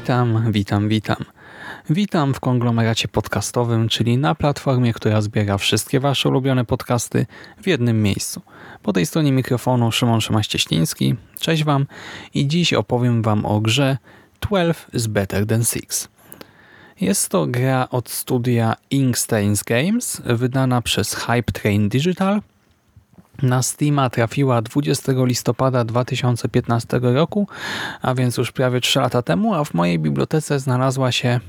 Witam, witam, witam. Witam w konglomeracie podcastowym, czyli na platformie, która zbiera wszystkie Wasze ulubione podcasty w jednym miejscu. Po tej stronie mikrofonu Szymon Szymaś-Cieśliński. Cześć Wam i dziś opowiem Wam o grze 12 is Better Than 6. Jest to gra od studia Inkstains Games, wydana przez Hype Train Digital. Na Steama trafiła 20 listopada 2015 roku, a więc już prawie 3 lata temu, a w mojej bibliotece znalazła się,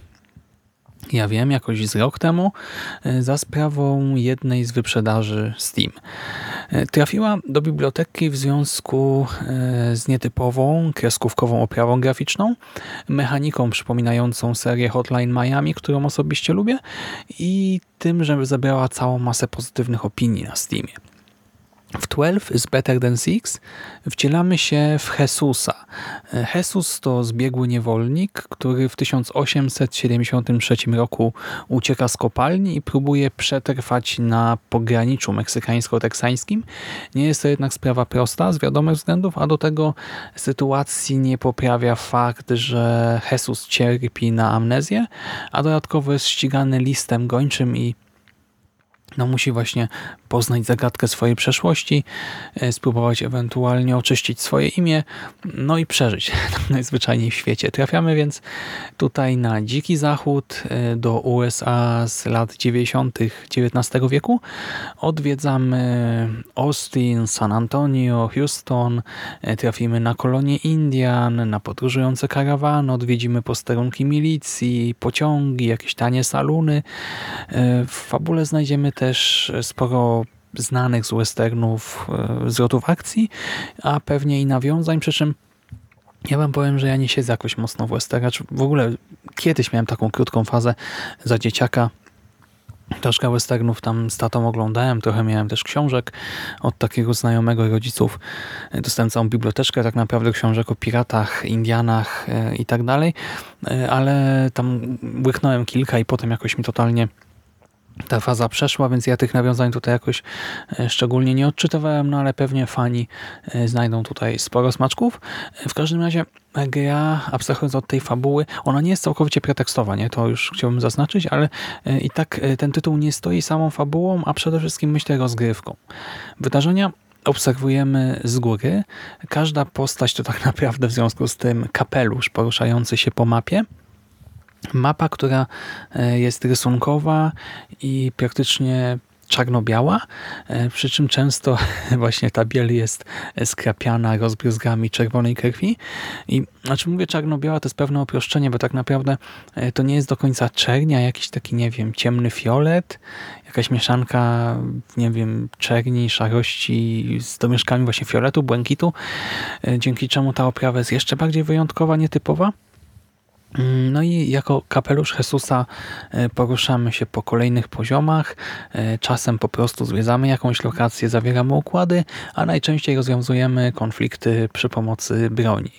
ja wiem, jakoś z rok temu, e, za sprawą jednej z wyprzedaży Steam. E, Trafiła do biblioteki w związku e, z nietypową, kreskówkową oprawą graficzną, mechaniką przypominającą serię Hotline Miami, którą osobiście lubię i tym, że zebrała całą masę pozytywnych opinii na Steamie. W 12 is Better Than 6 wcielamy się w Jesusa. Jesus to zbiegły niewolnik, który w 1873 roku ucieka z kopalni i próbuje przetrwać na pograniczu meksykańsko-teksańskim. Nie jest to jednak sprawa prosta z wiadomych względów, a do tego sytuacji nie poprawia fakt, że Jesus cierpi na amnezję, a dodatkowo jest ścigany listem gończym i no musi właśnie poznać zagadkę swojej przeszłości, e, spróbować ewentualnie oczyścić swoje imię, no i przeżyć najzwyczajniej w świecie. Trafiamy więc tutaj na dziki zachód e, do USA z lat 90. XIX wieku. Odwiedzamy Austin, San Antonio, Houston, e, trafimy na kolonie Indian, na podróżujące karawany, odwiedzimy posterunki milicji, pociągi, jakieś tanie saluny. W fabule znajdziemy też sporo znanych z westernów e, zwrotów akcji, a pewnie i nawiązań, przy czym ja wam powiem, że ja nie siedzę jakoś mocno w westernach. W ogóle kiedyś miałem taką krótką fazę za dzieciaka, Troszkę westernów tam z tatą oglądałem, trochę miałem też książek od takiego znajomego rodziców. Dostałem całą biblioteczkę tak naprawdę książek o piratach, Indianach e, i tak dalej, E, ale tam łyknąłem kilka i potem jakoś mi totalnie ta faza przeszła, więc ja tych nawiązań tutaj jakoś e, szczególnie nie odczytywałem, no ale pewnie fani e, znajdą tutaj sporo smaczków. E, W każdym razie gra, abstrahując od tej fabuły, ona nie jest całkowicie pretekstowa, nie? to już chciałbym zaznaczyć, ale i tak ten tytuł nie stoi samą fabułą, a przede wszystkim myślę rozgrywką. Wydarzenia obserwujemy z góry. Każda postać to tak naprawdę w związku z tym kapelusz poruszający się po mapie, Mapa, która e, jest rysunkowa i praktycznie czarno-biała, e, przy czym często właśnie ta biel jest skrapiana rozbryzgami czerwonej krwi. I znaczy mówię czarno-biała, to jest pewne uproszczenie, bo tak naprawdę e, to nie jest do końca czernia, jakiś taki, nie wiem, ciemny fiolet, jakaś mieszanka, nie wiem, czerni, szarości z domieszkami właśnie fioletu, błękitu, dzięki czemu ta oprawa jest jeszcze bardziej wyjątkowa, nietypowa. No i jako kapelusz Jezusa e, poruszamy się po kolejnych poziomach. E, czasem po prostu zwiedzamy jakąś lokację, zawieramy układy, a najczęściej rozwiązujemy konflikty przy pomocy broni.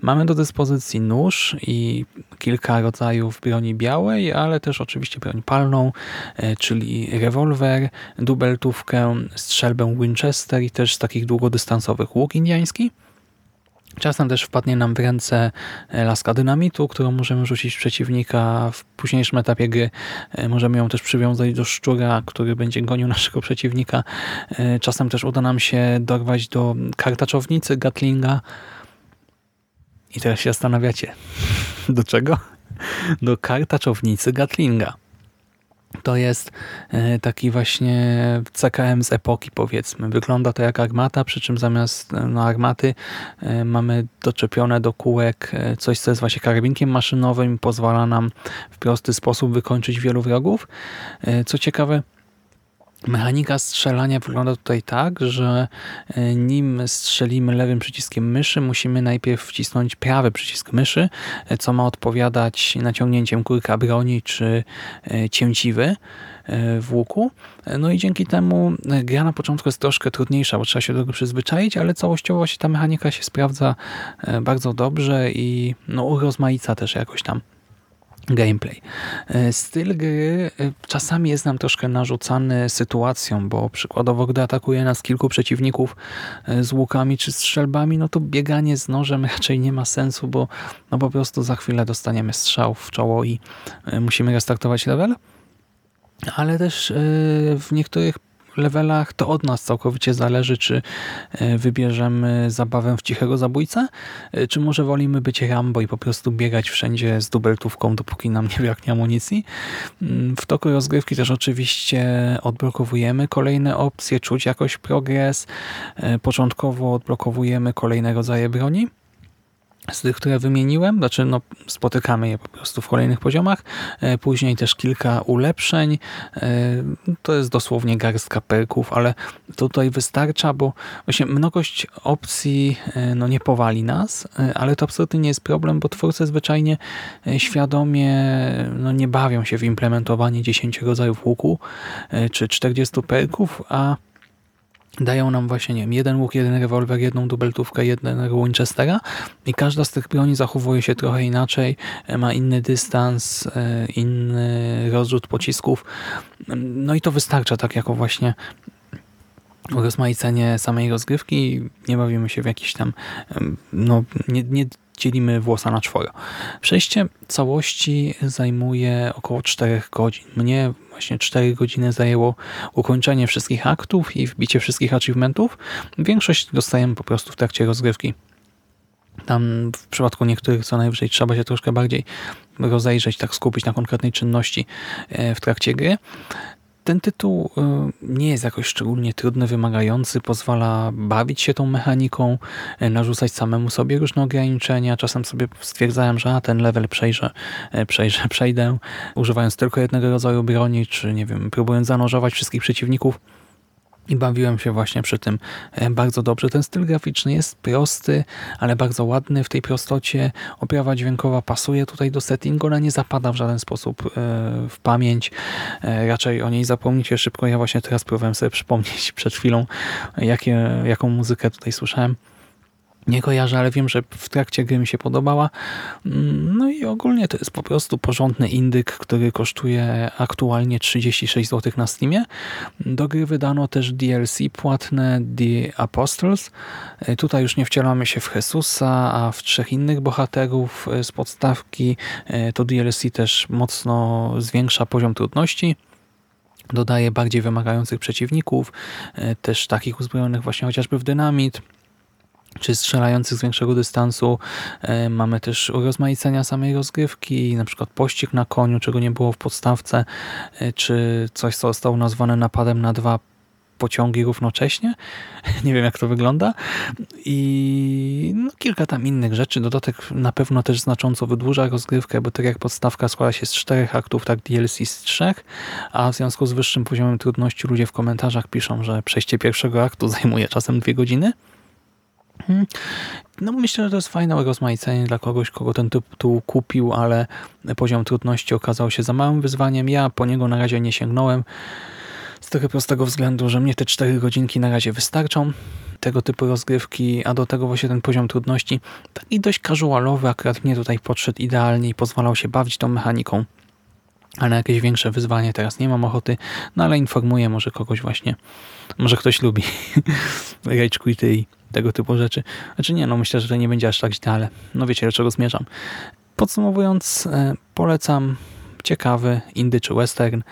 Mamy do dyspozycji nóż i kilka rodzajów broni białej, ale też oczywiście broń palną, e, czyli rewolwer, dubeltówkę, strzelbę Winchester i też z takich długodystansowych łuk indiański. Czasem też wpadnie nam w ręce laska dynamitu, którą możemy rzucić w przeciwnika. W późniejszym etapie gry możemy ją też przywiązać do szczura, który będzie gonił naszego przeciwnika. Czasem też uda nam się dorwać do kartaczownicy Gatlinga. I teraz się zastanawiacie, do czego? Do kartaczownicy Gatlinga. To jest e, taki właśnie CKM z epoki powiedzmy. Wygląda to jak armata, przy czym zamiast no, armaty e, mamy doczepione do kółek e, coś, co jest właśnie karabinkiem maszynowym i pozwala nam w prosty sposób wykończyć wielu wrogów. Co ciekawe, Mechanika strzelania wygląda tutaj tak, że e, nim strzelimy lewym przyciskiem myszy, musimy najpierw wcisnąć prawy przycisk myszy, e, co ma odpowiadać naciągnięciem kurka broni czy e, cięciwy w łuku. No i dzięki temu gra na początku jest troszkę trudniejsza, bo trzeba się do tego przyzwyczaić, ale całościowo właśnie ta mechanika się sprawdza bardzo dobrze i no, urozmaica też jakoś tam gameplay. E, Styl gry e, czasami jest nam troszkę narzucany sytuacją, bo przykładowo gdy atakuje nas kilku przeciwników e, z łukami czy strzelbami, no to bieganie z nożem raczej nie ma sensu, bo no po prostu za chwilę dostaniemy strzał w czoło i musimy restartować level. Ale też w niektórych levelach to od nas całkowicie zależy, czy e, wybierzemy zabawę w cichego zabójcę, e, czy może wolimy być Rambo i po prostu biegać wszędzie z dubeltówką, dopóki nam nie braknie amunicji. Mm, W toku rozgrywki też oczywiście odblokowujemy kolejne opcje, czuć jakoś progres. E, Początkowo odblokowujemy kolejne rodzaje broni z tych, które wymieniłem, znaczy no, spotykamy je po prostu w kolejnych poziomach, E, później też kilka ulepszeń, E, to jest dosłownie garstka perków, ale tutaj wystarcza, bo właśnie mnogość opcji e, no, nie powali nas, ale to absolutnie nie jest problem, bo twórcy zwyczajnie świadomie no, nie bawią się w implementowanie 10 rodzajów łuku czy 40 perków, a dają nam właśnie, nie wiem, jeden łuk, jeden rewolwer, jedną dubeltówkę, jednego Winchestera i każda z tych broni zachowuje się trochę inaczej, e, ma inny dystans, e, inny rozrzut pocisków. No i to wystarcza tak jako właśnie urozmaicenie samej rozgrywki. Nie bawimy się w jakiś tam, no nie, nie dzielimy włosa na czworo. Przejście całości zajmuje około 4 godzin. Mnie właśnie 4 godziny zajęło ukończenie wszystkich aktów i wbicie wszystkich achievementów. Większość dostajemy po prostu w trakcie rozgrywki. Tam w przypadku niektórych co najwyżej trzeba się troszkę bardziej rozejrzeć, tak skupić na konkretnej czynności e, w trakcie gry. Ten tytuł e, nie jest jakoś szczególnie trudny, wymagający, pozwala bawić się tą mechaniką, e, narzucać samemu sobie różne ograniczenia. Czasem sobie stwierdzałem, że a, ten level przejrzę, e, przejrzę, przejdę, używając tylko jednego rodzaju broni, czy nie wiem, próbując zanurzować wszystkich przeciwników. I bawiłem się właśnie przy tym e, bardzo dobrze. Ten styl graficzny jest prosty, ale bardzo ładny w tej prostocie. Oprawa dźwiękowa pasuje tutaj do settingu, ona nie zapada w żaden sposób e, w pamięć. E, Raczej o niej zapomnicie szybko. Ja właśnie teraz próbowałem sobie przypomnieć przed chwilą, jakie, jaką muzykę tutaj słyszałem. Nie kojarzę, ale wiem, że w trakcie gry mi się podobała. Mm, No i ogólnie to jest po prostu porządny indyk, który kosztuje aktualnie 36 zł na Steamie. Do gry wydano też DLC płatne The Apostles. E, Tutaj już nie wcielamy się w Jezusa, a w trzech innych bohaterów e, z podstawki. E, To DLC też mocno zwiększa poziom trudności. Dodaje bardziej wymagających przeciwników, też takich uzbrojonych właśnie chociażby w dynamit czy strzelających z większego dystansu. E, Mamy też urozmaicenia samej rozgrywki, na przykład pościg na koniu, czego nie było w podstawce, e, czy coś, co zostało nazwane napadem na dwa pociągi równocześnie. Nie wiem, jak to wygląda. I no, kilka tam innych rzeczy. Dodatek na pewno też znacząco wydłuża rozgrywkę, bo tak jak podstawka składa się z czterech aktów, tak DLC z trzech, a w związku z wyższym poziomem trudności ludzie w komentarzach piszą, że przejście pierwszego aktu zajmuje czasem dwie godziny. Hmm. No myślę, że to jest fajne urozmaicenie dla kogoś, kogo ten tytuł kupił, ale poziom trudności okazał się za małym wyzwaniem. Ja po niego na razie nie sięgnąłem. Z tego prostego względu, że mnie te 4 godzinki na razie wystarczą tego typu rozgrywki, a do tego właśnie ten poziom trudności taki dość casualowy akurat mnie tutaj podszedł idealnie i pozwalał się bawić tą mechaniką. Ale na jakieś większe wyzwanie teraz nie mam ochoty, no ale informuję może kogoś właśnie, może ktoś lubi rage quity i tego typu rzeczy. Znaczy nie, no myślę, że to nie będzie aż tak źle, ale no wiecie, do czego zmierzam. Podsumowując, e, polecam ciekawy indy czy western.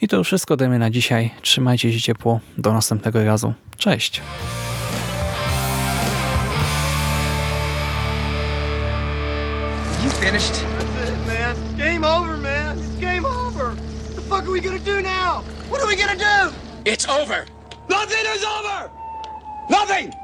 I to już wszystko mnie na dzisiaj. Trzymajcie się ciepło. Do następnego razu. Cześć! You finished? That's it, man. Game over, man. It's game over. What the fuck are we gonna do now? What are we gonna do? It's over. Nothing is over! Nothing!